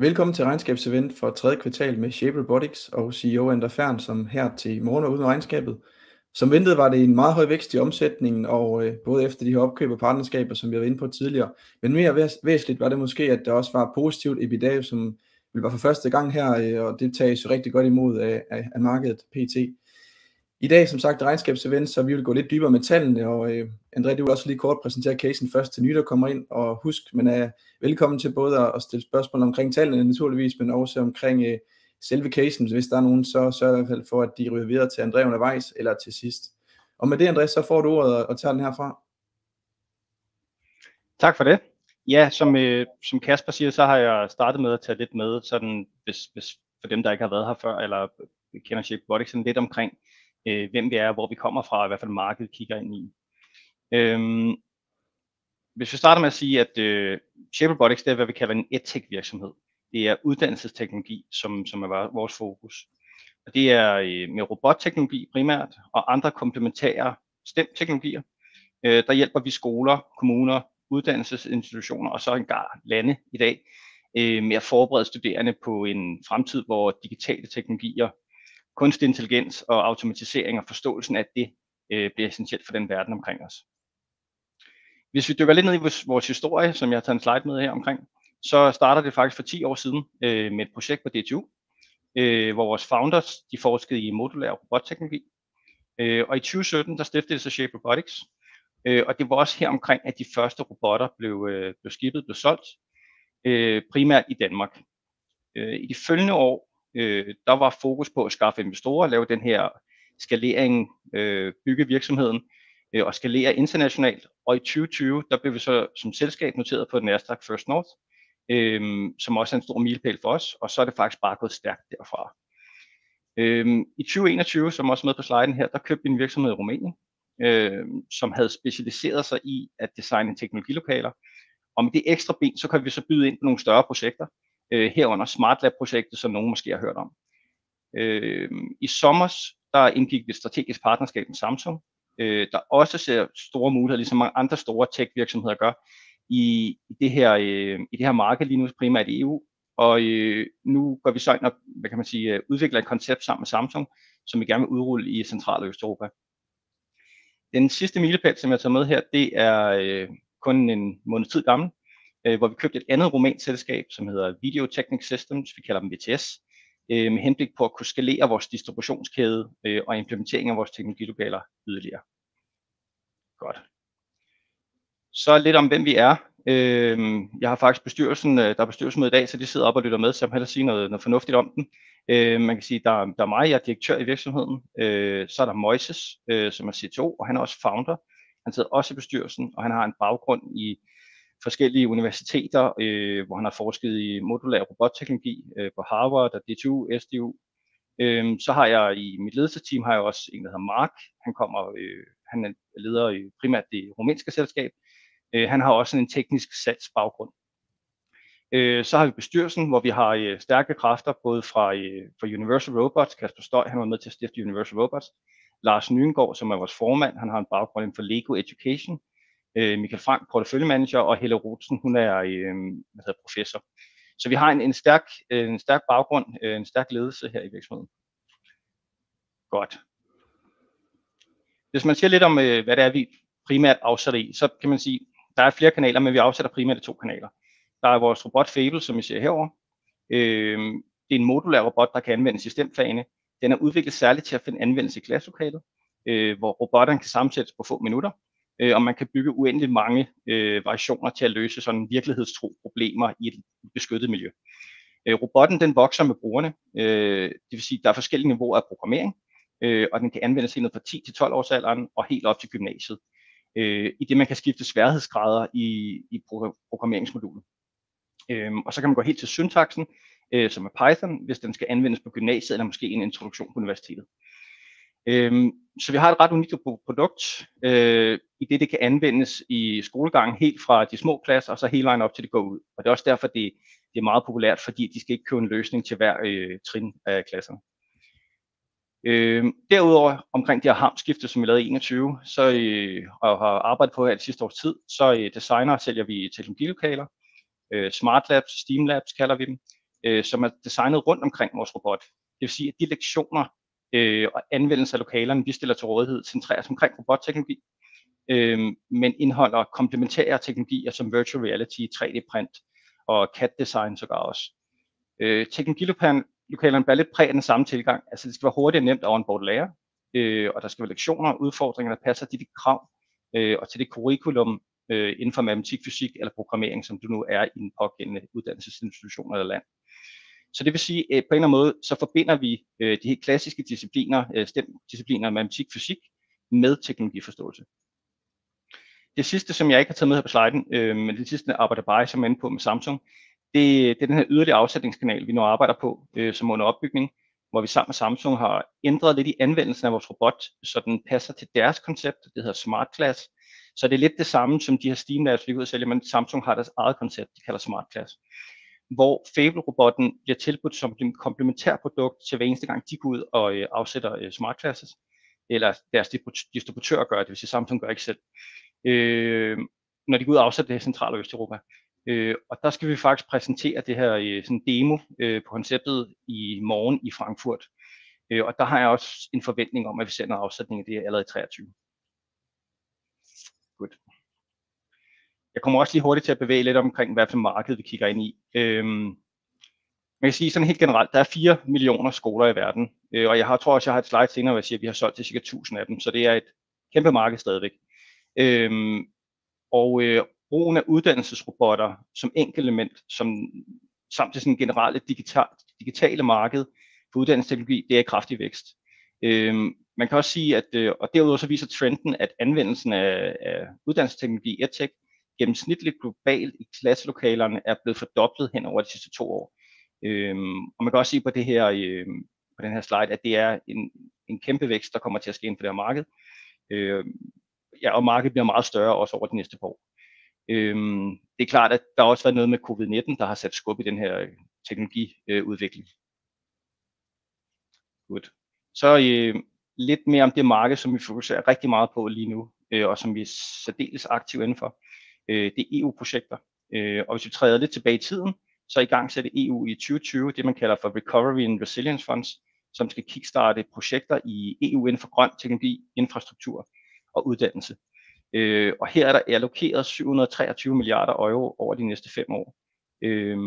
Velkommen til regnskabsevent for tredje kvartal med Shape Robotics og CEO Ander Fern, som her til morgen er ude med regnskabet. Som ventet var det en meget høj vækst i omsætningen, og øh, både efter de her opkøb og partnerskaber, som vi har inde på tidligere. Men mere væsentligt var det måske, at der også var positivt EBITDA, som var for første gang her, øh, og det tages rigtig godt imod af, af, af markedet PT. I dag som sagt regnskabsevent, så vi vil gå lidt dybere med tallene, og øh, André, du vil også lige kort præsentere casen først til nye, der kommer ind, og husk, man er øh, velkommen til både at stille spørgsmål omkring tallene naturligvis, men også omkring øh, selve casen, hvis der er nogen, så sørg i hvert fald for, at de ryger videre til André undervejs, eller til sidst. Og med det, André, så får du ordet og tager den herfra. Tak for det. Ja, som, øh, som Kasper siger, så har jeg startet med at tage lidt med, sådan, hvis, hvis for dem, der ikke har været her før, eller kender Shape Robotics, lidt omkring, øh, hvem vi er, hvor vi kommer fra, i hvert fald markedet kigger ind i. Øhm, hvis vi starter med at sige, at øh, Shape Robotics, det er, hvad vi kalder en edtech virksomhed. Det er uddannelsesteknologi, som, som er vores fokus. Og det er øh, med robotteknologi primært, og andre komplementære STEM-teknologier. Øh, der hjælper vi skoler, kommuner, uddannelsesinstitutioner og så engang lande i dag øh, med at forberede studerende på en fremtid, hvor digitale teknologier kunstig intelligens og automatisering og forståelsen af det øh, bliver essentielt for den verden omkring os. Hvis vi dykker lidt ned i vores, vores historie, som jeg har taget en slide med her omkring, så starter det faktisk for 10 år siden øh, med et projekt på DTU, øh, hvor vores founders de forskede i modulær robotteknologi. Øh, og i 2017 der stiftede det så Shape Robotics, øh, og det var også her omkring, at de første robotter blev, øh, blev skibet, blev solgt, øh, primært i Danmark. Øh, I de følgende år øh, der var fokus på at skaffe investorer, lave den her skalering, øh, bygge virksomheden øh, og skalere internationalt. Og i 2020, der blev vi så som selskab noteret på Nasdaq First North, øh, som også er en stor milepæl for os, og så er det faktisk bare gået stærkt derfra. Øh, I 2021, som også med på sliden her, der købte vi en virksomhed i Rumænien, øh, som havde specialiseret sig i at designe teknologilokaler. Og med det ekstra ben, så kan vi så byde ind på nogle større projekter, øh, herunder Smart Lab-projektet, som nogen måske har hørt om. Øh, I sommer der indgik vi et strategisk partnerskab med Samsung, øh, der også ser store muligheder, ligesom mange andre store tech-virksomheder gør, i, i, det her, øh, i det her marked lige nu primært i EU. Og øh, nu går vi så ind og hvad kan man sige, øh, udvikler et koncept sammen med Samsung, som vi gerne vil udrulle i Central- og Østeuropa. Den sidste milepæl, som jeg tager med her, det er øh, kun en måned tid gammel, øh, hvor vi købte et andet rumænsk selskab, som hedder Video Technic Systems, vi kalder dem VTS, øh, med henblik på at kunne skalere vores distributionskæde øh, og implementering af vores teknologilokaler yderligere. Godt. Så lidt om, hvem vi er. Øh, jeg har faktisk bestyrelsen, øh, der er bestyrelsen med i dag, så de sidder op og lytter med, så jeg må hellere sige noget, noget fornuftigt om den. Øh, man kan sige, der, der er mig, jeg er direktør i virksomheden. Øh, så er der Moises, øh, som er CTO, og han er også founder. Han sidder også i bestyrelsen, og han har en baggrund i forskellige universiteter, øh, hvor han har forsket i modulær robotteknologi øh, på Harvard og DTU, SDU. Øh, så har jeg i mit ledelsesteam har jeg også en, der hedder Mark. Han kommer, øh, han er leder i primært det rumænske selskab. Øh, han har også en teknisk salgsbaggrund. Øh, så har vi bestyrelsen, hvor vi har øh, stærke kræfter, både fra, øh, fra Universal Robots, Kasper Støj, han var med til at stifte Universal Robots, Lars Nyengård, som er vores formand, han har en baggrund inden for Lego Education, øh, Michael Frank, porteføljemanager, og Helle Rutsen, hun er øh, hvad hedder, professor. Så vi har en, en, stærk, øh, en stærk baggrund, øh, en stærk ledelse her i virksomheden. Godt. Hvis man siger lidt om, øh, hvad det er, vi primært afsætter i, så kan man sige, der er flere kanaler, men vi afsætter primært i to kanaler. Der er vores robot Fable, som I ser herover. Øh, det er en modulær robot, der kan anvendes i stemfagene. Den er udviklet særligt til at finde anvendelse i klasselokalet, øh, hvor robotterne kan sammensættes på få minutter, øh, og man kan bygge uendeligt mange øh, variationer til at løse sådan virkelighedstro problemer i et beskyttet miljø. Øh, robotten den vokser med brugerne, øh, det vil sige, at der er forskellige niveauer af programmering, øh, og den kan anvendes helt ned fra 10 til 12 års alderen og helt op til gymnasiet, øh, i det man kan skifte sværhedsgrader i, i programmeringsmodulet. Øh, og så kan man gå helt til syntaksen, øh, som er Python, hvis den skal anvendes på gymnasiet eller måske en introduktion på universitetet. Øhm, så vi har et ret unikt produkt, øh, i det det kan anvendes i skolegangen helt fra de små klasser og så hele vejen op til det går ud. Og det er også derfor, det, det er meget populært, fordi de skal ikke købe en løsning til hver øh, trin af klasserne. Øh, derudover omkring de her hamskifte, som vi lavede i 21, så øh, og har arbejdet på her det sidste års tid, så øh, designer sælger vi teknologilokaler, øh, Smart Labs, Steam Labs kalder vi dem, øh, som er designet rundt omkring vores robot. Det vil sige, at de lektioner øh, og anvendelse af lokalerne, vi stiller til rådighed, centreres omkring robotteknologi, øh, men indeholder komplementære teknologier som virtual reality, 3D-print og CAD-design sågar også. Øh, teknologilokalerne bærer lidt præg af den samme tilgang. Altså det skal være hurtigt og nemt at onboard lærer, øh, og der skal være lektioner og udfordringer, der passer til de krav øh, og til det curriculum øh, inden for matematik, fysik eller programmering, som du nu er i den pågældende uddannelsesinstitution eller land. Så det vil sige, at på en eller anden måde, så forbinder vi øh, de helt klassiske discipliner, øh, discipliner matematik, fysik, med teknologiforståelse. Det sidste, som jeg ikke har taget med her på sliden, øh, men det sidste arbejder bare, som er inde på med Samsung, det, det er den her yderligere afsætningskanal, vi nu arbejder på, øh, som er under opbygning, hvor vi sammen med Samsung har ændret lidt i anvendelsen af vores robot, så den passer til deres koncept, det hedder Smart Class. Så det er lidt det samme som de her Steam Labs, vi kan ud og sælge, men Samsung har deres eget koncept, de kalder Smart Class. Hvor Fable-robotten bliver tilbudt som et komplementær produkt til hver eneste gang, de går ud og øh, afsætter øh, Smart Classes, eller deres distributør gør det, vil sige Samsung gør ikke selv øh, når de går ud og afsætter det i Central- og Østeuropa. Øh, og der skal vi faktisk præsentere det her øh, sådan demo øh, på konceptet i morgen i Frankfurt. Øh, og der har jeg også en forventning om, at vi sender afsætning af det allerede i 23. Jeg kommer også lige hurtigt til at bevæge lidt omkring, hvad for marked vi kigger ind i. Øhm, man kan sige sådan helt generelt, der er 4 millioner skoler i verden, øh, og jeg har, tror også, jeg har et slide senere, hvor jeg siger, at vi har solgt til cirka 1000 af dem, så det er et kæmpe marked stadigvæk. Øhm, og øh, brugen af uddannelsesrobotter som element, som samt det sådan generelle digital, digitale marked for uddannelsesteknologi, det er i kraftig vækst. Øhm, man kan også sige, at øh, og derudover så viser trenden, at anvendelsen af, af uddannelsesteknologi, EdTech, gennemsnitligt globalt i klasselokalerne er blevet fordoblet hen over de sidste to år. Øhm, og man kan også se på det her øh, på den her slide, at det er en, en kæmpe vækst, der kommer til at ske inden for det her marked. Øhm, ja, og markedet bliver meget større også over de næste par år. Øhm, det er klart, at der har også været noget med covid-19, der har sat skub i den her øh, teknologiudvikling. Good. Godt. Så øh, lidt mere om det marked, som vi fokuserer rigtig meget på lige nu, øh, og som vi er særdeles aktive indenfor. Øh, det er EU-projekter. Øh, og hvis vi træder lidt tilbage i tiden, så i gang sætte EU i 2020 det, man kalder for Recovery and Resilience Funds, som skal kickstarte projekter i EU inden for grøn teknologi, infrastruktur og uddannelse. Øh, og her er der allokeret 723 milliarder euro over de næste fem år. Øh,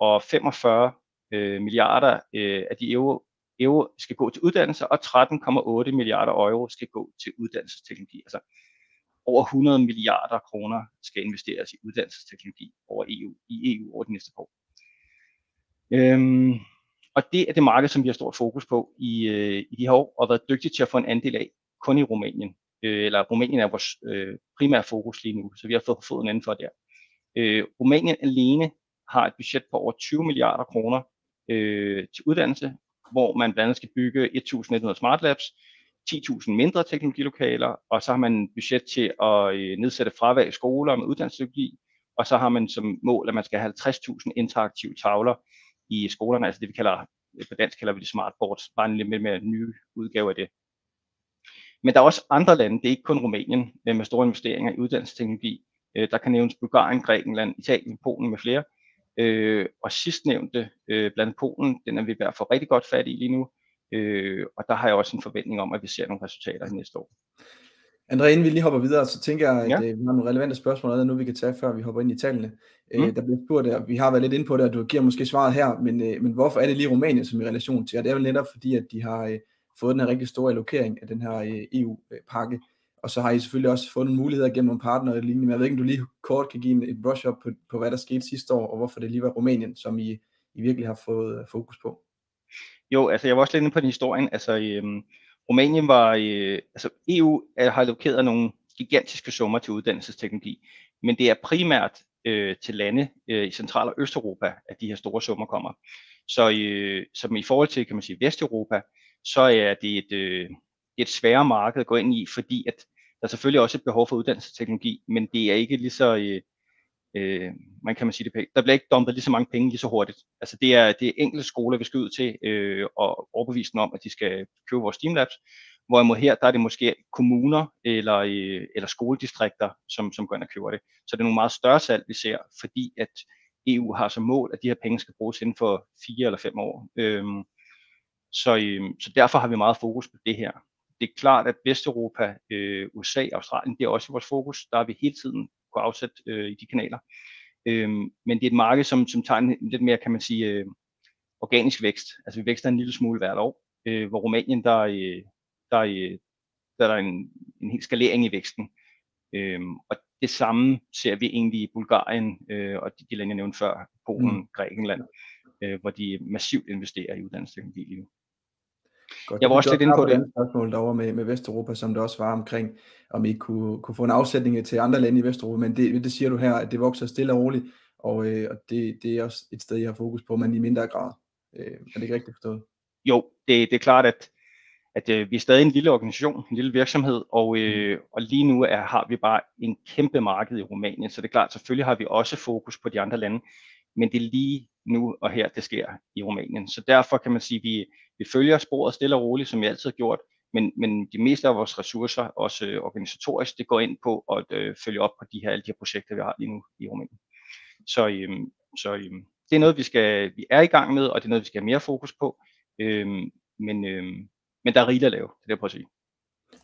og 45 øh, milliarder øh, af de euro, euro skal gå til uddannelse, og 13,8 milliarder euro skal gå til uddannelsesteknologi. Altså over 100 milliarder kroner skal investeres i uddannelsesteknologi over EU, i EU over de næste år. Øhm, og det er det marked, som vi har stort fokus på i, øh, i de her år, og været dygtige til at få en andel af, kun i Rumænien øh, eller Rumænien er vores øh, primære fokus lige nu, så vi har fået foden indenfor der. Øh, Rumænien alene har et budget på over 20 milliarder kroner øh, til uddannelse, hvor man blandt andet skal bygge 1.100 smart labs, 10.000 mindre teknologilokaler, og så har man budget til at øh, nedsætte fravær i skoler med uddannelsesteknologi, og så har man som mål, at man skal have 50.000 interaktive tavler i skolerne, altså det vi kalder, øh, på dansk kalder vi det smartboards, bare en lidt mere nye udgave af det. Men der er også andre lande, det er ikke kun Rumænien, øh, med store investeringer i uddannelsesteknologi. Øh, der kan nævnes Bulgarien, Grækenland, Italien, Polen med flere. Øh, og sidstnævnte blandt Polen, den er vi i hvert fald rigtig godt fat i lige nu. Og der har jeg også en forventning om, at vi ser nogle resultater i næste år. André, inden vi lige hopper videre, så tænker jeg, at ja. vi har nogle relevante spørgsmål, nu vi kan tage, før vi hopper ind i tallene. Mm. Der bliver spurgt, og vi har været lidt inde på det, og du giver måske svaret her, men, men hvorfor er det lige Rumænien som i relation til? Og det er vel netop fordi, at de har fået den her rigtig store allokering af den her øh, EU-pakke. Og så har I selvfølgelig også fået nogle muligheder gennem nogle partnere og lignende. Men jeg ved ikke, om du lige kort kan give en, et brush up på, på, hvad der skete sidste år, og hvorfor det lige var Rumænien, som I, I virkelig har fået øh, fokus på. Jo, altså jeg var også lidt inde på den historien. Altså øhm, Rumænien var, øh, altså EU har allokeret nogle gigantiske summer til uddannelsesteknologi, men det er primært øh, til lande øh, i Central- og Østeuropa, at de her store summer kommer. Så øh, som i forhold til, kan man sige, Vesteuropa, så er det et, øh, et sværere marked at gå ind i, fordi at der er selvfølgelig også et behov for uddannelsesteknologi, men det er ikke lige så, øh, øh, man kan man sige det, der bliver ikke dumpet lige så mange penge lige så hurtigt. Altså det er, det er enkelte skoler, vi skal ud til øh, og overbevise dem om, at de skal købe vores Steamlabs, hvorimod her, der er det måske kommuner eller, øh, eller skoledistrikter, som, som går ind og køber det. Så det er nogle meget større salg, vi ser, fordi at EU har som mål, at de her penge skal bruges inden for fire eller fem år. Øhm, så, øhm, så derfor har vi meget fokus på det her. Det er klart, at Vesteuropa, øh, USA, Australien, det er også vores fokus. Der er vi hele tiden på afsæt øh, i de kanaler. Øhm, men det er et marked, som, som tager en lidt mere, kan man sige, øh, organisk vækst. Altså vi vækster en lille smule hvert år, øh, hvor Rumænien, der, øh, der, øh, der er der en, en helt skalering i væksten. Øhm, og det samme ser vi egentlig i Bulgarien øh, og de, de lande, jeg nævnte før, Polen, mm. Grækenland, øh, hvor de massivt investerer i uddannelsesteknologi lige nu. Godt. Jeg var også lidt inde på det. spørgsmål derovre med, med Vesteuropa, som det også var omkring, om I kunne, kunne få en afsætning til andre lande i Vesteuropa, men det, det siger du her, at det vokser stille og roligt, og, øh, og det, det er også et sted, jeg har fokus på, men i mindre grad. Øh, er det ikke rigtigt forstået? Jo, det, det er klart, at, at øh, vi er stadig en lille organisation, en lille virksomhed, og, øh, mm. og lige nu er, har vi bare en kæmpe marked i Rumænien, så det er klart, selvfølgelig har vi også fokus på de andre lande, men det er lige nu og her, det sker i Rumænien. Så derfor kan man sige, at vi, vi følger sporet stille og roligt, som vi altid har gjort, men, men de meste af vores ressourcer, også øh, organisatorisk, det går ind på at øh, følge op på de her, alle de her projekter, vi har lige nu i Rumænien. Så, øh, så øh, det er noget, vi, skal, vi er i gang med, og det er noget, vi skal have mere fokus på. Øh, men, øh, men der er rigeligt at lave, det er det, jeg prøver at sige.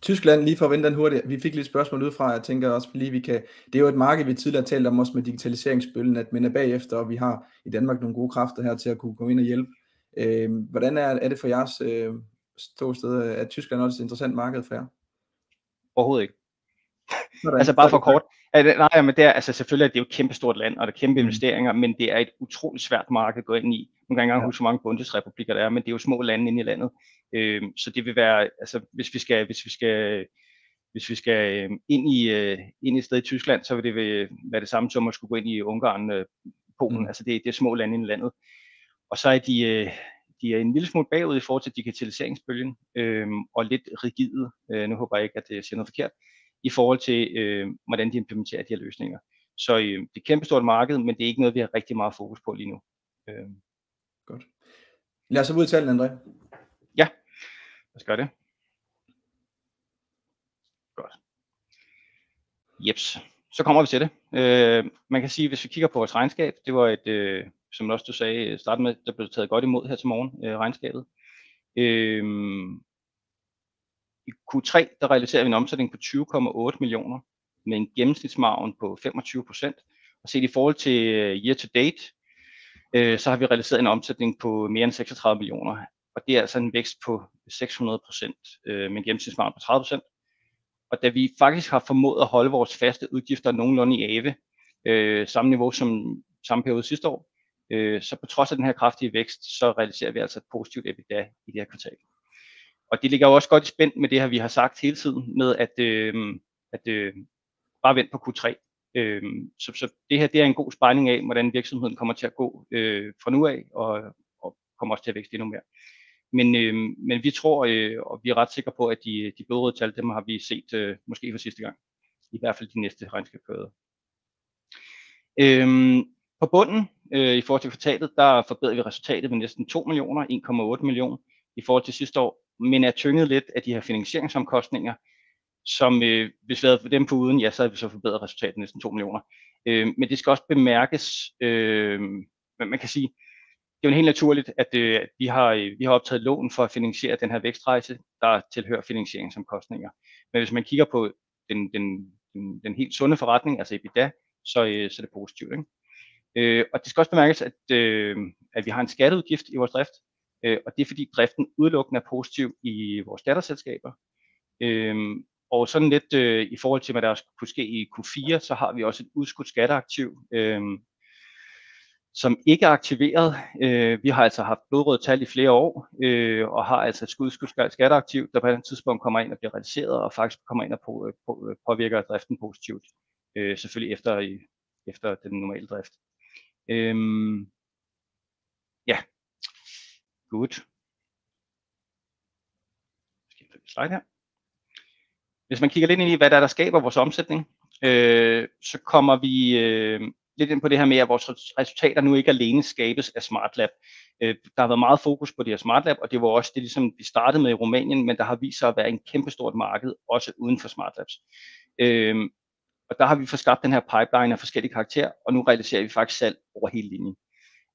Tyskland, lige for at vende den hurtigt, vi fik lidt spørgsmål ud fra, jeg tænker også lige, vi kan, det er jo et marked, vi tidligere talt om også med digitaliseringsbølgen, at man er bagefter, og vi har i Danmark nogle gode kræfter her til at kunne gå ind og hjælpe. Øh, hvordan er, er det for jeres øh, ståsted? Er Tyskland også et interessant marked for jer? Overhovedet ikke. Sådan. altså bare for kort. Nej, men det er, altså selvfølgelig er det jo et kæmpe stort land, og der er kæmpe mm. investeringer, men det er et utroligt svært marked at gå ind i. Man kan ikke engang ja. huske, hvor mange bundesrepublikker der er, men det er jo små lande inde i landet. Øh, så det vil være, altså hvis vi skal, hvis vi skal, hvis vi skal øh, ind, i, øh, ind i et sted i Tyskland, så vil det være det samme som at skulle gå ind i Ungarn, øh, Polen. Mm. Altså det, det er små lande inde i landet. Og så er de, øh, de er en lille smule bagud i forhold til digitaliseringsbølgen, øh, og lidt rigide. Øh, nu håber jeg ikke, at jeg siger noget forkert i forhold til, øh, hvordan de implementerer de her løsninger. Så øh, det er et kæmpestort marked, men det er ikke noget, vi har rigtig meget fokus på lige nu. Øh. Godt. Lad os så ud i tallene, André. Ja, lad os gøre det. Godt. Jeps. Så kommer vi til det. Øh, man kan sige, hvis vi kigger på vores regnskab, det var et, øh, som også du sagde, øh, starte med, der blev taget godt imod her til morgen, øh, regnskabet. Øh, i Q3 der realiserer vi en omsætning på 20,8 millioner med en gennemsnitsmargen på 25 procent. Og set i forhold til øh, year to date, øh, så har vi realiseret en omsætning på mere end 36 millioner. Og det er altså en vækst på 600 procent øh, med en gennemsnitsmargen på 30 procent. Og da vi faktisk har formået at holde vores faste udgifter nogenlunde i ave, øh, samme niveau som samme periode sidste år, øh, så på trods af den her kraftige vækst, så realiserer vi altså et positivt EBITDA i det her kvartal og det ligger jo også godt i spænd med det her, vi har sagt hele tiden, med at, øh, at øh, bare vente på Q3. Øh, så, så det her det er en god spejling af, hvordan virksomheden kommer til at gå øh, fra nu af, og, og kommer også til at vækste endnu mere. Men, øh, men vi tror, øh, og vi er ret sikre på, at de, de blodrøde tal, dem har vi set øh, måske for sidste gang. I hvert fald de næste regnskabsperioder. Øh, på bunden, øh, i forhold til kvartalet, der forbedrer vi resultatet med næsten 2 millioner, 1,8 millioner i forhold til sidste år, men er tynget lidt af de her finansieringsomkostninger, som øh, hvis vi havde dem på uden, ja, så havde vi så forbedret resultatet næsten 2 millioner. Øh, men det skal også bemærkes, øh, man kan sige, det er jo helt naturligt, at øh, vi, har, øh, vi har optaget lån for at finansiere den her vækstrejse, der tilhører finansieringsomkostninger. Men hvis man kigger på den, den, den, den helt sunde forretning, altså EBITDA, så, øh, så er det positivt. Ikke? Øh, og det skal også bemærkes, at, øh, at vi har en skatteudgift i vores drift, øh, og det er fordi driften udelukkende er positiv i vores datterselskaber. Øh, og sådan lidt øh, i forhold til, hvad der kunne ske i Q4, så har vi også et udskudt skatteaktiv, øh, som ikke er aktiveret. Øh, vi har altså haft blodrøde tal i flere år, øh, og har altså et udskudt skatteaktiv, der på et tidspunkt kommer ind og bliver realiseret, og faktisk kommer ind og på, øh, på, øh, påvirker driften positivt. Øh, selvfølgelig efter, efter den normale drift. Øh, ja, Good. Slide her. Hvis man kigger lidt ind i, hvad der, er, der skaber vores omsætning, øh, så kommer vi øh, lidt ind på det her med, at vores resultater nu ikke alene skabes af SmartLab. Øh, der har været meget fokus på det her SmartLab, og det var også det, ligesom vi startede med i Rumænien, men der har vist sig at være en kæmpestort marked, også uden for SmartLabs. Øh, og der har vi fået skabt den her pipeline af forskellige karakterer, og nu realiserer vi faktisk salg over hele linjen.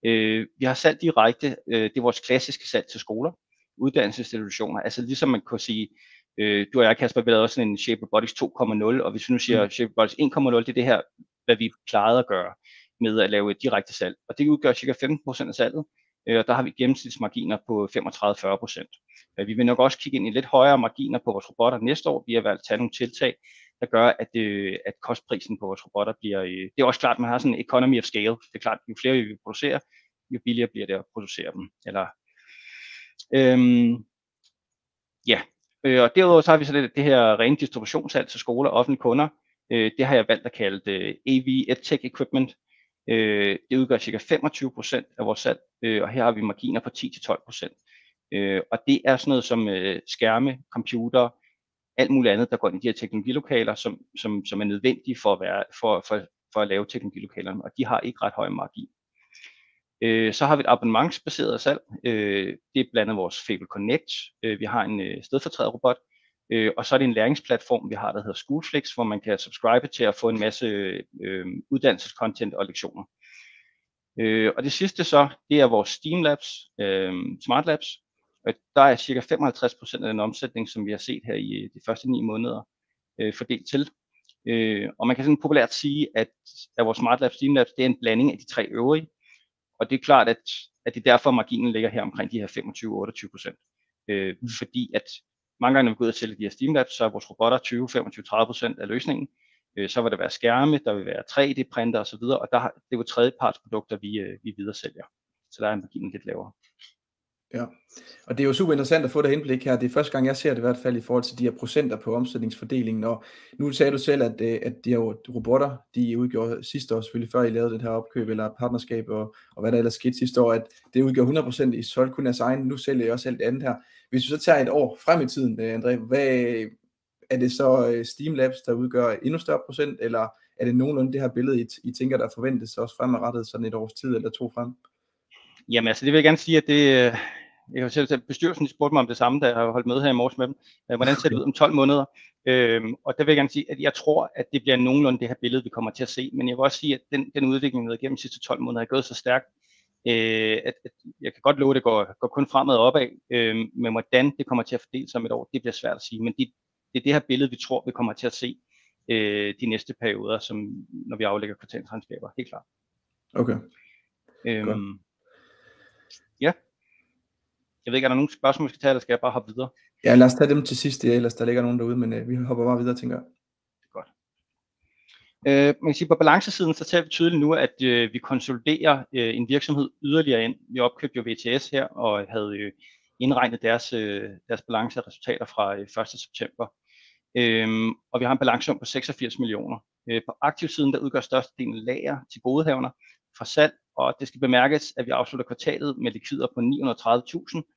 Øh, vi har salg direkte, øh, det er vores klassiske salg til skoler, uddannelsesinstitutioner, altså ligesom man kan sige, øh, du og jeg, Kasper, vi lavede også en Shape Robotics 2.0, og hvis vi nu siger mm. Shape Robotics 1.0, det er det her, hvad vi plejede at gøre med at lave et direkte salg, og det udgør cirka 15% af salget, øh, og der har vi gennemsnitsmarginer på 35-40%. Øh, vi vil nok også kigge ind i lidt højere marginer på vores robotter næste år, vi har valgt at tage nogle tiltag, der gør, at, øh, at kostprisen på vores robotter bliver... Øh, det er også klart, at man har sådan en economy of scale. Det er klart, at jo flere vi producerer, jo billigere bliver det at producere dem. Eller, øhm, ja, øh, og derudover så har vi så det, det her rene distributionssalg til skoler og offentlige kunder. Øh, det har jeg valgt at kalde øh, det AV EdTech Equipment. Øh, det udgør ca. 25% af vores salg, øh, og her har vi marginer på 10-12%. Øh, og det er sådan noget som øh, skærme, computer, alt muligt andet, der går ind i de her teknologilokaler, som, som, som er nødvendige for at, være, for, for, for at lave teknologilokalerne, og de har ikke ret høj margin. Øh, så har vi et abonnementsbaseret salg. Øh, det er blandt andet vores Fable Connect. Øh, vi har en øh, stedfortræderrobot, øh, og så er det en læringsplatform, vi har, der hedder Schoolflix, hvor man kan subscribe til at få en masse øh, uddannelseskontent og lektioner. Øh, og det sidste så, det er vores Steam Labs, øh, Smart Labs, og der er cirka 55% af den omsætning, som vi har set her i de første ni måneder, øh, fordelt til. Øh, og man kan sådan populært sige, at, at vores Smart Labs, Steam Labs, det er en blanding af de tre øvrige. Og det er klart, at, at det er derfor, marginen ligger her omkring de her 25-28%. Øh, mm. Fordi at mange gange, når vi går ud og sælger de her Steam Labs, så er vores robotter 20, 25, 30% af løsningen. Øh, så vil der være skærme, der vil være 3D-printer osv., og der, det er jo tredjepartsprodukter, vi, øh, vi videre sælger. Så der er marginen lidt lavere. Ja, og det er jo super interessant at få det indblik her. Det er første gang, jeg ser det i hvert fald i forhold til de her procenter på omsætningsfordelingen. Og nu sagde du selv, at, øh, at de her robotter, de udgjorde sidste år, selvfølgelig før I lavede det her opkøb eller partnerskab, og, og hvad der ellers skete sidste år, at det udgjorde 100% i solgte kun jeres egen. Nu sælger jeg også alt andet her. Hvis vi så tager et år frem i tiden, øh, André, hvad, er det så øh, Steam Labs, der udgør endnu større procent, eller er det nogenlunde det her billede, I, I tænker, der forventes også fremadrettet sådan et års tid eller to frem? Jamen altså, det vil jeg gerne sige, at det, jeg har selv, bestyrelsen spurgte mig om det samme, da jeg har holdt med her i morges med dem. Øh, hvordan ser det ud om 12 måneder? Øhm, og der vil jeg gerne sige, at jeg tror, at det bliver nogenlunde det her billede, vi kommer til at se. Men jeg vil også sige, at den, den udvikling, vi har gennem de sidste 12 måneder, er gået så stærkt, øh, at, at jeg kan godt love, at det går, går kun fremad og opad. Øh, men hvordan det kommer til at fordele sig om et år, det bliver svært at sige. Men det, det er det her billede, vi tror, vi kommer til at se øh, de næste perioder, som, når vi aflægger kvartalsregnskaber. Helt klart. Okay. Øhm, ja. Jeg ved ikke, er der nogle spørgsmål, vi skal tage, eller skal jeg bare hoppe videre? Ja, lad os tage dem til sidst, ja, ellers der ligger nogen derude, men øh, vi hopper bare videre, tænker jeg. Godt. Øh, man kan sige, på balancesiden, så ser vi tydeligt nu, at øh, vi konsoliderer øh, en virksomhed yderligere ind. Vi opkøbte jo VTS her, og havde øh, indregnet deres, øh, deres balance resultater fra øh, 1. september. Øhm, og vi har en balance på 86 millioner. Øh, på aktivsiden, der udgør størstedelen lager til godehavner fra salg, og det skal bemærkes, at vi afslutter kvartalet med likvider på 930.000,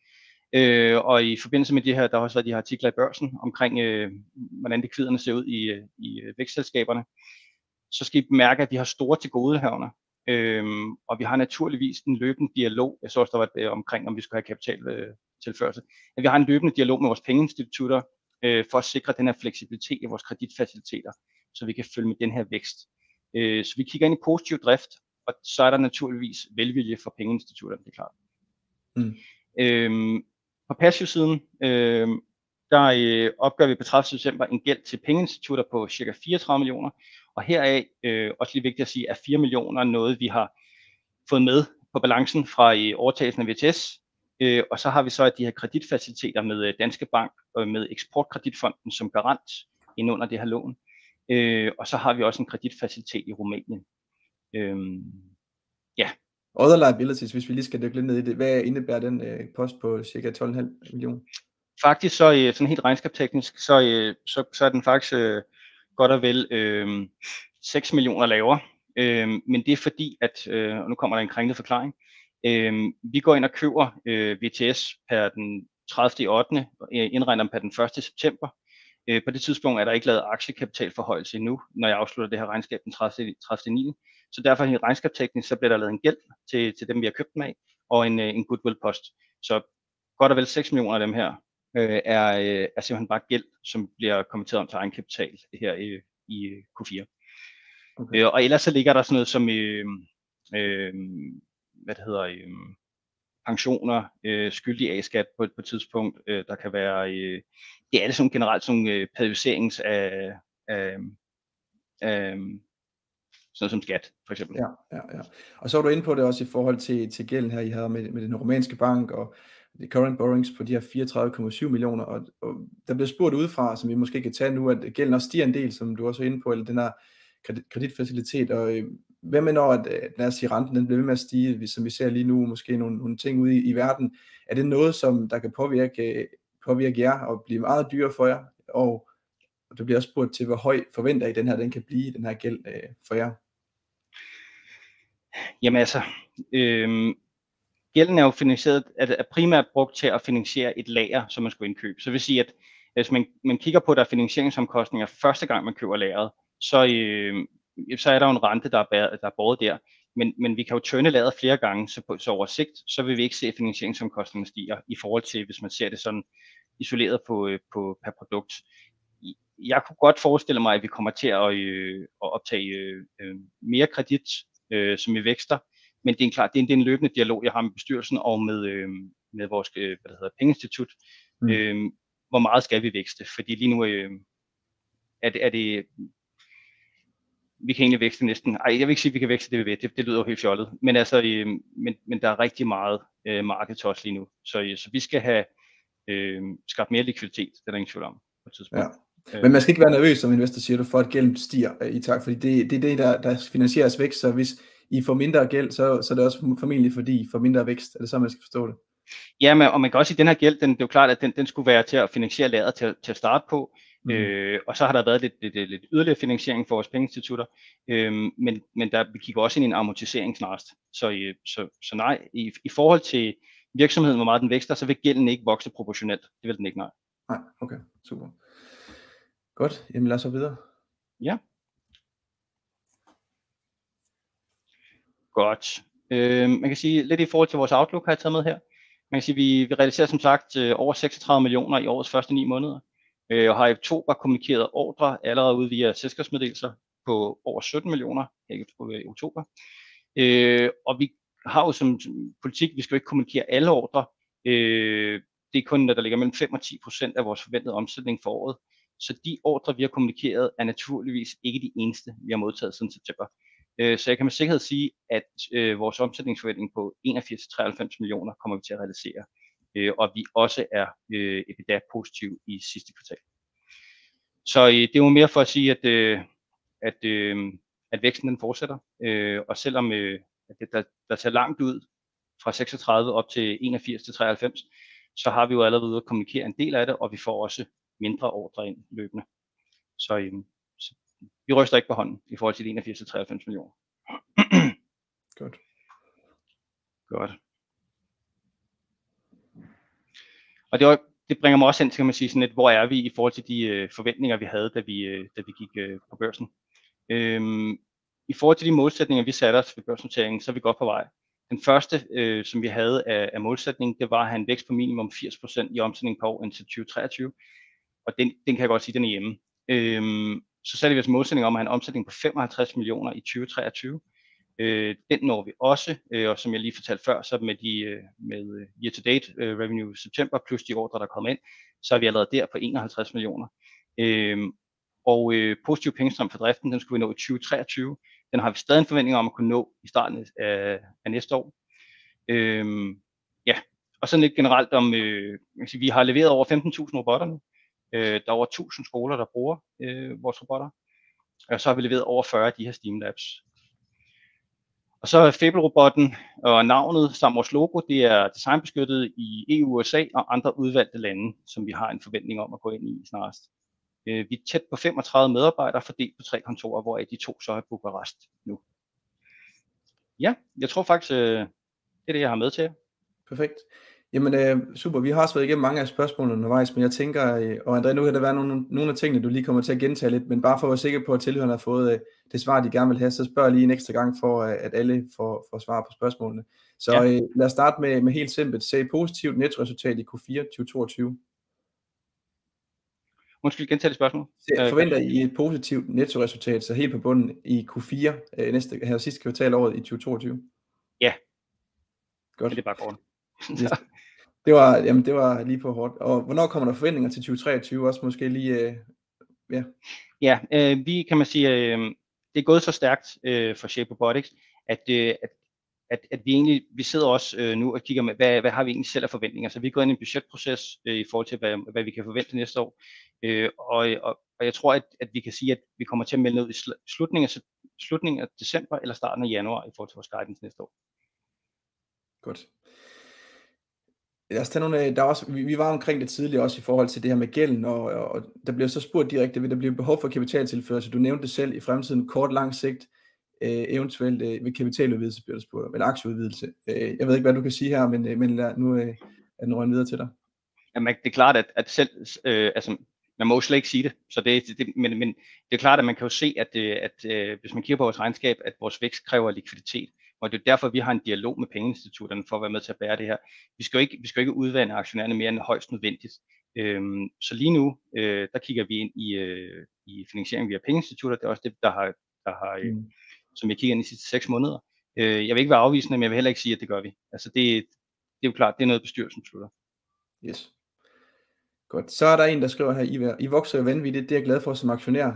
Øh, og i forbindelse med det her, der har også været de her artikler i børsen omkring, øh, hvordan likviderne ser ud i, øh, i øh, vækstselskaberne. Så skal I bemærke, at vi har store til godehavner, øh, og vi har naturligvis en løbende dialog, jeg så også, der var det øh, omkring, om vi skulle have kapitaltilførsel, øh, at vi har en løbende dialog med vores pengeinstitutter, øh, for at sikre den her fleksibilitet i vores kreditfaciliteter, så vi kan følge med den her vækst. Øh, så vi kigger ind i positiv drift, og så er der naturligvis velvilje for pengeinstitutterne, det er klart. Mm. Øhm, på passivsiden, øh, der øh, opgør vi på 30. december en gæld til pengeinstitutter på ca. 34 millioner, og heraf, øh, også lige vigtigt at sige, er 4 millioner noget, vi har fået med på balancen fra i overtagelsen af VTS, øh, og så har vi så de her kreditfaciliteter med øh, Danske Bank og med Eksportkreditfonden som garant ind under det her lån, øh, og så har vi også en kreditfacilitet i Rumænien. Øh, ja, Other liabilities, hvis vi lige skal dykke lidt ned i det, hvad indebærer den øh, post på cirka 12,5 millioner? Faktisk så øh, sådan helt regnskabsteknisk, så, øh, så, så er den faktisk øh, godt og vel øh, 6 millioner lavere. Øh, men det er fordi, at, øh, og nu kommer der en kringlet forklaring, øh, vi går ind og køber øh, VTS per den 30. 8. Øh, indregner dem per den 1. september. Øh, på det tidspunkt er der ikke lavet aktiekapitalforhøjelse endnu, når jeg afslutter det her regnskab den 30. 30. 9. Så derfor i regnskabsteknisk, så bliver der lavet en gæld til, til dem, vi har købt dem af, og en, øh, en goodwill post. Så godt og vel 6 millioner af dem her øh, er, øh, er simpelthen bare gæld, som bliver kommenteret om til egenkapital her i, i Q4. Okay. Øh, og ellers så ligger der sådan noget som, øh, øh, hvad det hedder, øh, pensioner, øh, skyldig A-skat på, på et tidspunkt. Øh, der kan være, øh, det er alle sådan generelt sådan øh, periodiserings af, af, af sådan som skat, for eksempel. Ja, ja, ja. Og så er du inde på det også i forhold til, til gælden her, I havde med, med den romanske bank, og the current borrowings på de her 34,7 millioner, og, og der bliver spurgt udefra, som vi måske kan tage nu, at gælden også stiger en del, som du også er inde på, eller den her kreditfacilitet, og øh, hvad med når, at, øh, lad os sige, renten den bliver ved med at stige, som vi ser lige nu, måske nogle, nogle ting ude i, i verden, er det noget, som der kan påvirke, øh, påvirke jer og blive meget dyrere for jer, og, og det bliver også spurgt til, hvor høj forventer I den her, den kan blive, den her gæld øh, for jer? Jamen altså, øh, gælden er jo finansieret, er, primært brugt til at finansiere et lager, som man skulle indkøbe. Så det vil sige, at hvis man, man kigger på, at der er finansieringsomkostninger første gang, man køber lageret, så, øh, så er der jo en rente, der er, der er båret der. Men, men vi kan jo tørne lageret flere gange, så, på, så over sigt, så vil vi ikke se, at finansieringsomkostningerne stiger i forhold til, hvis man ser det sådan isoleret på, øh, på per produkt. Jeg kunne godt forestille mig, at vi kommer til at, øh, at optage øh, øh mere kredit, øh, som vi vækster, men det er en klart, det er en, det er en løbende dialog, jeg har med bestyrelsen og med, øh, med vores øh, hvad det hedder, pengeinstitut. Mm. Øh, hvor meget skal vi vækste? Fordi lige nu øh, er, det, er det, vi kan egentlig vækste næsten, ej, jeg vil ikke sige, at vi kan vækste det, vi ved, det, det lyder jo helt fjollet, men altså, øh, men, men der er rigtig meget øh, marked til os lige nu, så, øh, så vi skal have øh, skabt mere likviditet, det er der ingen tvivl om på et tidspunkt. Ja. Men man skal ikke være nervøs som investor, siger du, for at gælden stiger øh, i takt, fordi det, det er det, der, der finansieres vækst, så hvis I får mindre gæld, så, så er det også formentlig fordi I får mindre vækst, er det så, man skal forstå det? Ja, men, og man kan også sige, at den her gæld, den, det er jo klart, at den, den skulle være til at finansiere lageret til, til at starte på, Mm. Øh, og så har der været lidt, lidt, lidt, lidt yderligere finansiering for vores pengeinstitutter, øh, men, men der, vi kigger også ind i en amortisering snarest. Så, øh, så, så nej, i, i forhold til virksomheden, hvor meget den vækster, så vil gælden ikke vokse proportionelt. Det vil den ikke, nej. Nej, okay, super. Godt, jamen lad os så videre. Ja. Godt. Øh, man kan sige lidt i forhold til vores outlook, har jeg taget med her. Man kan sige, vi, vi realiserer som sagt øh, over 36 millioner i årets første ni måneder øh, og har i oktober kommunikeret ordre allerede ud via selskabsmeddelelser på over 17 millioner øh, i oktober. Øh, og vi har jo som politik, vi skal jo ikke kommunikere alle ordre. Øh, det er kun, når der ligger mellem 5 og 10 procent af vores forventede omsætning for året. Så de ordre, vi har kommunikeret, er naturligvis ikke de eneste, vi har modtaget siden september. Øh, så jeg kan med sikkerhed sige, at øh, vores omsætningsforventning på 81-93 millioner kommer vi til at realisere øh, og vi også er EBITDA positiv i sidste kvartal. Så det er jo mere for at sige, at, at, at væksten den fortsætter, og selvom at det, der, der tager langt ud fra 36 op til 81 til 93, så har vi jo allerede ude at kommunikere en del af det, og vi får også mindre ordre ind løbende. Så, øh, så vi ryster ikke på hånden i forhold til de 81 til 93 millioner. Godt. Godt. Og det, var, det bringer mig også hen til, kan man sige, sådan lidt, hvor er vi i forhold til de øh, forventninger, vi havde, da vi, øh, da vi gik øh, på børsen. Øhm, I forhold til de målsætninger, vi satte os ved børsnoteringen, så er vi godt på vej. Den første, øh, som vi havde af, af målsætningen, det var at have en vækst på minimum 80% i omsætning på år indtil 2023. Og den, den kan jeg godt sige, den er hjemme. Øhm, så satte vi os målsætning om at have en omsætning på 55 millioner i 2023. Øh, den når vi også, øh, og som jeg lige fortalte før, så med, de, øh, med øh, year-to-date øh, revenue i september, plus de ordre, der kommer ind, så er vi allerede der på 51 millioner. Øh, og øh, positiv pengestrøm for driften, den skulle vi nå i 2023. Den har vi stadig en forventning om at kunne nå i starten af, af næste år. Øh, ja, og sådan lidt generelt om, øh, vi har leveret over 15.000 robotter nu. Øh, der er over 1.000 skoler, der bruger øh, vores robotter. Og så har vi leveret over 40 af de her Steam Labs. Og så er Fable-robotten og navnet samt vores logo, det er designbeskyttet i EU, USA og andre udvalgte lande, som vi har en forventning om at gå ind i snarest. Øh, vi er tæt på 35 medarbejdere fordelt på tre kontorer, hvor de to så er Bukarest nu. Ja, jeg tror faktisk, øh, det er det, jeg har med til Perfekt. Jamen øh, super, vi har også været igennem mange af spørgsmålene undervejs, men jeg tænker, øh, og André, nu kan der være nogle, nogle af tingene, du lige kommer til at gentage lidt, men bare for at være sikker på, at tilhørende har fået øh, det svar, de gerne vil have, så spørg lige en ekstra gang, for øh, at alle får, får svar på spørgsmålene. Så ja. øh, lad os starte med, med helt simpelt. Se positivt nettoresultat i Q4 2022. Undskyld, gentage det spørgsmål. Så forventer I et positivt nettoresultat, så helt på bunden i Q4 øh, næste her sidste kvartal året i 2022? Ja. Godt. Det er bare kort. det var, jamen det var lige på hårdt. Og hvornår kommer der forventninger til 2023? Også måske lige, øh, ja. Ja, øh, vi kan man sige, øh, det er gået så stærkt øh, for Shape Robotics, at, øh, at at, at vi egentlig, vi sidder også øh, nu og kigger med, hvad, hvad har vi egentlig selv af forventninger. Så vi går ind i en budgetproces øh, i forhold til, hvad, hvad vi kan forvente næste år. Øh, og, og, og jeg tror, at, at vi kan sige, at vi kommer til at melde ud i slutningen af, slutningen af december eller starten af januar i forhold til vores guidance næste år. Godt. Lad os tage nogle, der også, vi, vi var omkring det tidligere også i forhold til det her med gælden, og, og der bliver så spurgt direkte, vil der blive behov for kapitaltilførsel? Du nævnte det selv i fremtiden, kort lang sigt øh, eventuelt øh, ved kapitaludvidelse bliver der spurgt, eller aktieudvidelse. Øh, jeg ved ikke, hvad du kan sige her, men, øh, men lad, nu øh, er den videre til dig. Jamen, det er klart, at, at selv, øh, altså, man må jo slet ikke sige det, så det, det, men, men det er klart, at man kan jo se, at, øh, at, at hvis man kigger på vores regnskab, at vores vækst kræver likviditet, og det er derfor, vi har en dialog med pengeinstitutterne for at være med til at bære det her. Vi skal jo ikke, vi skal jo ikke udvande aktionærerne mere end højst nødvendigt. Øhm, så lige nu, øh, der kigger vi ind i, øh, i finansiering via pengeinstitutter. Det er også det, der har, der har øh, mm som jeg kigger ind i de sidste seks måneder. Øh, jeg vil ikke være afvisende, men jeg vil heller ikke sige, at det gør vi. Altså det, det er jo klart, det er noget bestyrelsen beslutter. Yes. Godt. Så er der en, der skriver her, I, I vokser jo vanvittigt, det er jeg glad for som aktionær.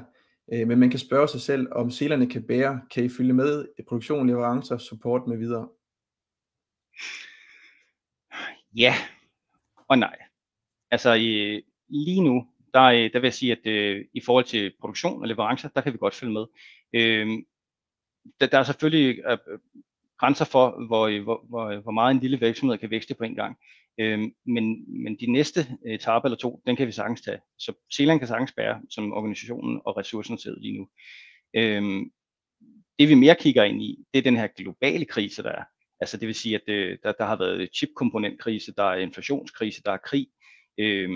Øh, men man kan spørge sig selv, om selerne kan bære, kan I følge med i produktion, leverancer, support med videre? Ja og nej. Altså øh, lige nu, der, øh, der vil jeg sige, at øh, i forhold til produktion og leverancer, der kan vi godt følge med. Øh, der, der er selvfølgelig øh, øh grænser for, hvor, øh, hvor, hvor, hvor meget en lille virksomhed kan vækste på en gang. Øh, men, men de næste etape eller to, den kan vi sagtens tage. Så Zealand kan sagtens bære, som organisationen og ressourcerne sidder lige nu. Øh, det vi mere kigger ind i, det er den her globale krise, der er. Altså det vil sige, at det, øh, der, der har været chipkomponentkrise, der er inflationskrise, der er krig. Øh,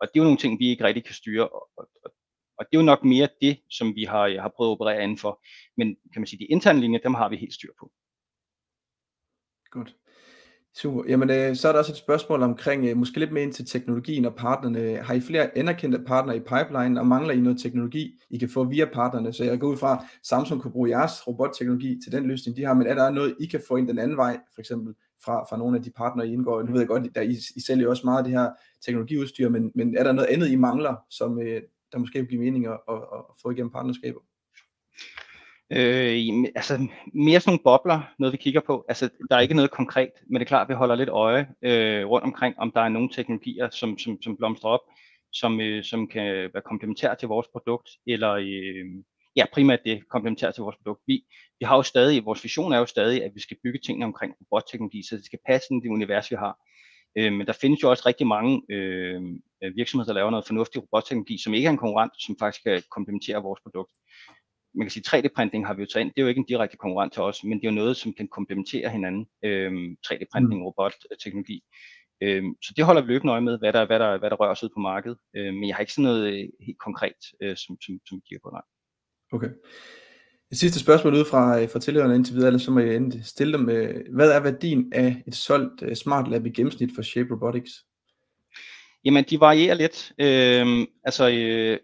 og det er jo nogle ting, vi ikke rigtig kan styre, og, og, og det er jo nok mere det, som vi har, har prøvet at operere indenfor. Men kan man sige, de interne linjer, dem har vi helt styr på. Godt. Super. Jamen, øh, så er der også et spørgsmål omkring, øh, måske lidt mere ind til teknologien og partnerne. Har I flere anerkendte partnere i pipeline, og mangler I noget teknologi, I kan få via partnerne? Så jeg går ud fra, at Samsung kunne bruge jeres robotteknologi til den løsning, de har, men er der noget, I kan få ind den anden vej, for eksempel fra, fra nogle af de partnere, I indgår? Nu ved jeg godt, at I, I sælger også meget af det her teknologiudstyr, men, men er der noget andet, I mangler, som, øh, der måske vil give mening at, at, at få igennem partnerskaber? Øh, altså mere sådan nogle bobler, noget vi kigger på. Altså der er ikke noget konkret, men det er klart, at vi holder lidt øje øh, rundt omkring, om der er nogle teknologier, som, som, som blomstrer op, som, øh, som kan være komplementær til vores produkt, eller øh, ja, primært det komplementær til vores produkt. Vi, vi har jo stadig, vores vision er jo stadig, at vi skal bygge tingene omkring robotteknologi, så det skal passe ind i det univers, vi har. Øh, men der findes jo også rigtig mange øh, virksomheder, der laver noget fornuftig robotteknologi, som ikke er en konkurrent, som faktisk kan komplementere vores produkt. Man kan sige, 3D-printing har vi jo taget ind. Det er jo ikke en direkte konkurrent til os, men det er jo noget, som kan komplementere hinanden. Øh, 3D-printing, mm. robotteknologi. Øh, så det holder vi løbende øje med, hvad der, hvad der, hvad der rører sig ud på markedet. Øh, men jeg har ikke sådan noget øh, helt konkret, øh, som, som, som giver på nej. Okay. Et sidste spørgsmål ud fra, øh, fra tilhørende indtil videre, så må jeg stille dem. Øh, hvad er værdien af et solgt Smart Lab i gennemsnit for Shape Robotics? Jamen, de varierer lidt. Øh, altså, øh,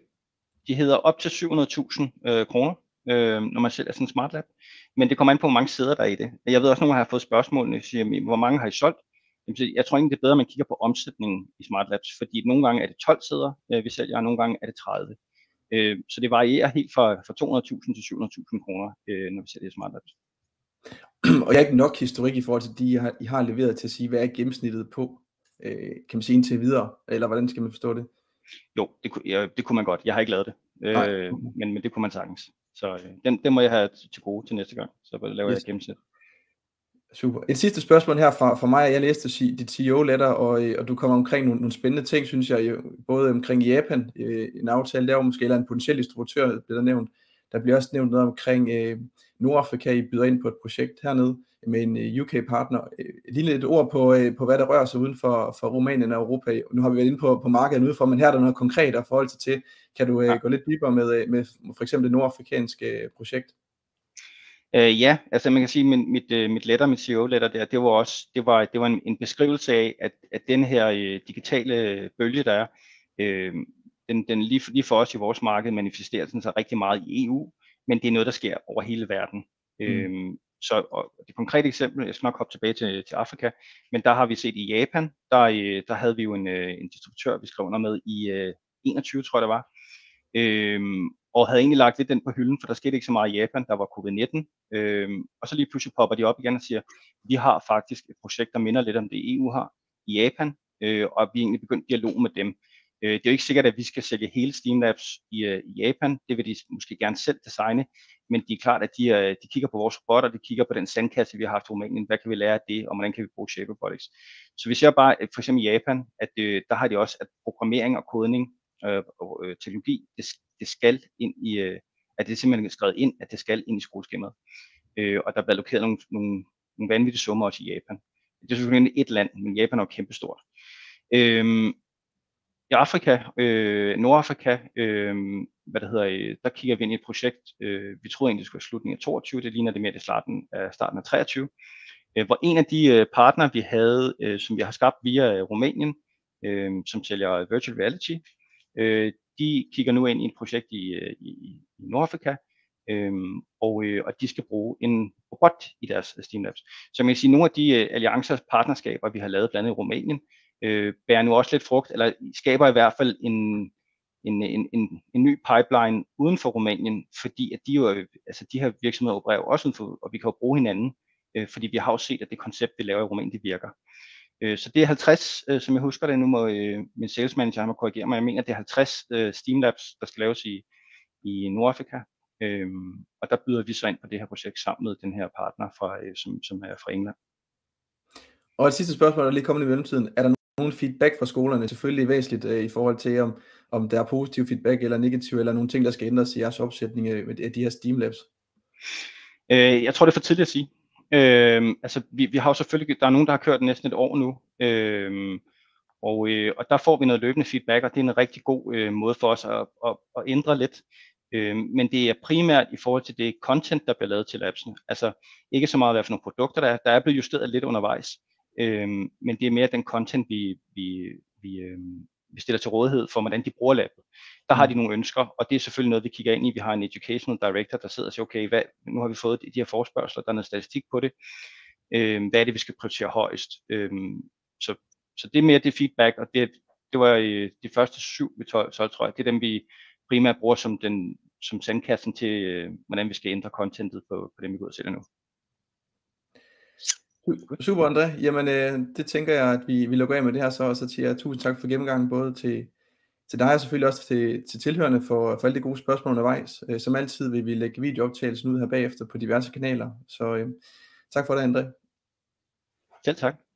de hedder op til 700.000 øh, kroner, øh, når man sælger sådan en Smart Lab. Men det kommer an på, hvor mange sæder der er i det. Jeg ved også, at nogle har fået spørgsmål, når siger, hvor mange har I solgt? Jeg tror egentlig, det er bedre, at man kigger på omsætningen i Smart Labs, fordi nogle gange er det 12 sæder, øh, vi sælger, og nogle gange er det 30. Øh, så det varierer helt fra, fra 200.000 til 700.000 kroner, øh, når vi det i Smart Labs. Og jeg har ikke nok historik i forhold til de, I har, I har leveret til at sige, hvad er gennemsnittet på, kan man sige indtil videre, eller hvordan skal man forstå det? Jo, det, ja, det kunne man godt. Jeg har ikke lavet det, øh, men, men det kunne man sagtens. Så øh, den, den må jeg have til gode til næste gang, så laver yes. jeg gennemsnit. Super. Et sidste spørgsmål her fra, fra mig. Jeg læste dit CEO-letter, og, øh, og du kommer omkring nogle, nogle spændende ting, synes jeg, både omkring Japan, øh, en aftale der, måske eller en potentiel distributør, bliver der nævnt. Der bliver også nævnt noget omkring øh, Nordafrika, I byder ind på et projekt hernede med en øh, UK-partner. Et lille et ord på, øh, på, hvad der rører sig uden for, for Rumænien og Europa. Nu har vi været inde på, på markedet udenfor, men her er der noget konkret at forholde sig til. Kan du øh, ja. gå lidt dybere med, med for eksempel det nordafrikanske projekt? Øh, ja, altså man kan sige, min, mit, øh, mit letter, mit CEO-letter der, det var også, det var, det var en, en beskrivelse af, at, at den her øh, digitale bølge, der er, øh, den, den lige, lige for os i vores marked manifesterer den sig rigtig meget i EU, men det er noget, der sker over hele verden. Mm. Øhm, så og det konkrete eksempel, jeg skal nok hoppe tilbage til, til Afrika, men der har vi set i Japan, der, øh, der havde vi jo en, øh, en distributør, vi skrev under med i øh, 21, tror jeg det var, øhm, og havde egentlig lagt lidt den på hylden, for der skete ikke så meget i Japan, der var covid-19, øhm, og så lige pludselig popper de op igen og siger, vi har faktisk et projekt, der minder lidt om det EU har i Japan, øh, og vi er egentlig begyndt dialog med dem. Øh, det er jo ikke sikkert, at vi skal sælge hele Steamlabs i, øh, i Japan. Det vil de måske gerne selv designe, men det er klart, at de, øh, de kigger på vores robotter, de kigger på den sandkasse, vi har haft i Rumænien. Hvad kan vi lære af det, og hvordan kan vi bruge Shape Robotics? Så vi ser bare, for eksempel i Japan, at øh, der har de også, at programmering og kodning øh, og øh, teknologi, det, det skal ind i, øh, at det er simpelthen skrevet ind, at det skal ind i skoleskemaet. Øh, og der bliver allokeret nogle, nogle, nogle vanvittige summer også i Japan. Det er selvfølgelig et land, men Japan er jo kæmpestort. Øhm, i Afrika, øh, Nordafrika, øh, hvad det hedder, øh, der kigger vi ind i et projekt, øh, vi troede egentlig, det skulle være slutningen af 22, det ligner det mere det starten af, starten af 23, øh, hvor en af de øh, partnere, vi havde, øh, som vi har skabt via øh, Rumænien, øh, som sælger virtual reality, øh, de kigger nu ind i et projekt i, øh, i, i Nordafrika, øh, og, øh, og de skal bruge en robot i deres Steam Labs. Så man kan sige, nogle af de øh, alliancer partnerskaber, vi har lavet blandt andet i Rumænien, øh, bærer nu også lidt frugt, eller skaber i hvert fald en, en, en, en, en ny pipeline uden for Rumænien, fordi at de jo, altså de her virksomheder opererer også uden for, og vi kan jo bruge hinanden, øh, fordi vi har jo set, at det koncept, vi laver i Rumænien, det virker. Øh, så det er 50, øh, som jeg husker det, nu må øh, min sales manager må korrigere mig, jeg mener, det er 50 øh, Steam Labs, der skal laves i, i Nordafrika, øh, og der byder vi så ind på det her projekt sammen med den her partner, fra, øh, som, som er fra England. Og et sidste spørgsmål, der lige kommet i mellemtiden. Er der nogen feedback fra skolerne? Selvfølgelig væsentligt øh, i forhold til, om, om der er positiv feedback eller negativ, eller nogle ting, der skal ændres i jeres opsætning øh, af de her Steam Labs? Øh, jeg tror, det er for tidligt at sige. Øh, altså, vi, vi har jo selvfølgelig, der er nogen, der har kørt næsten et år nu, øh, og, øh, og der får vi noget løbende feedback, og det er en rigtig god øh, måde for os at, at, at ændre lidt. Øh, men det er primært i forhold til det content, der bliver lavet til labsene. Altså ikke så meget, hvad for nogle produkter der er. Der er blevet justeret lidt undervejs. Øhm, men det er mere den content, vi, vi, vi, øhm, vi stiller til rådighed for, hvordan de bruger labbet. Der har de mm. nogle ønsker, og det er selvfølgelig noget, vi kigger ind i. Vi har en educational director, der sidder og siger, okay, hvad, nu har vi fået de her forspørgseler, der er noget statistik på det. Øhm, hvad er det, vi skal prioritere højst? Øhm, så, så det er mere det feedback, og det, det var de første syv vi så tror jeg. Det er dem, vi primært bruger som, den, som sandkassen til, øh, hvordan vi skal ændre contentet på, på dem, vi går og sælger nu. Super, André. Jamen, øh, det tænker jeg, at vi, vi lukker af med det her så, og så siger jeg tusind tak for gennemgangen, både til, til dig og selvfølgelig også til, til tilhørende for, for alle de gode spørgsmål undervejs. Øh, som altid vil vi lægge videooptagelsen ud her bagefter på diverse kanaler, så øh, tak for det, André. Selv tak.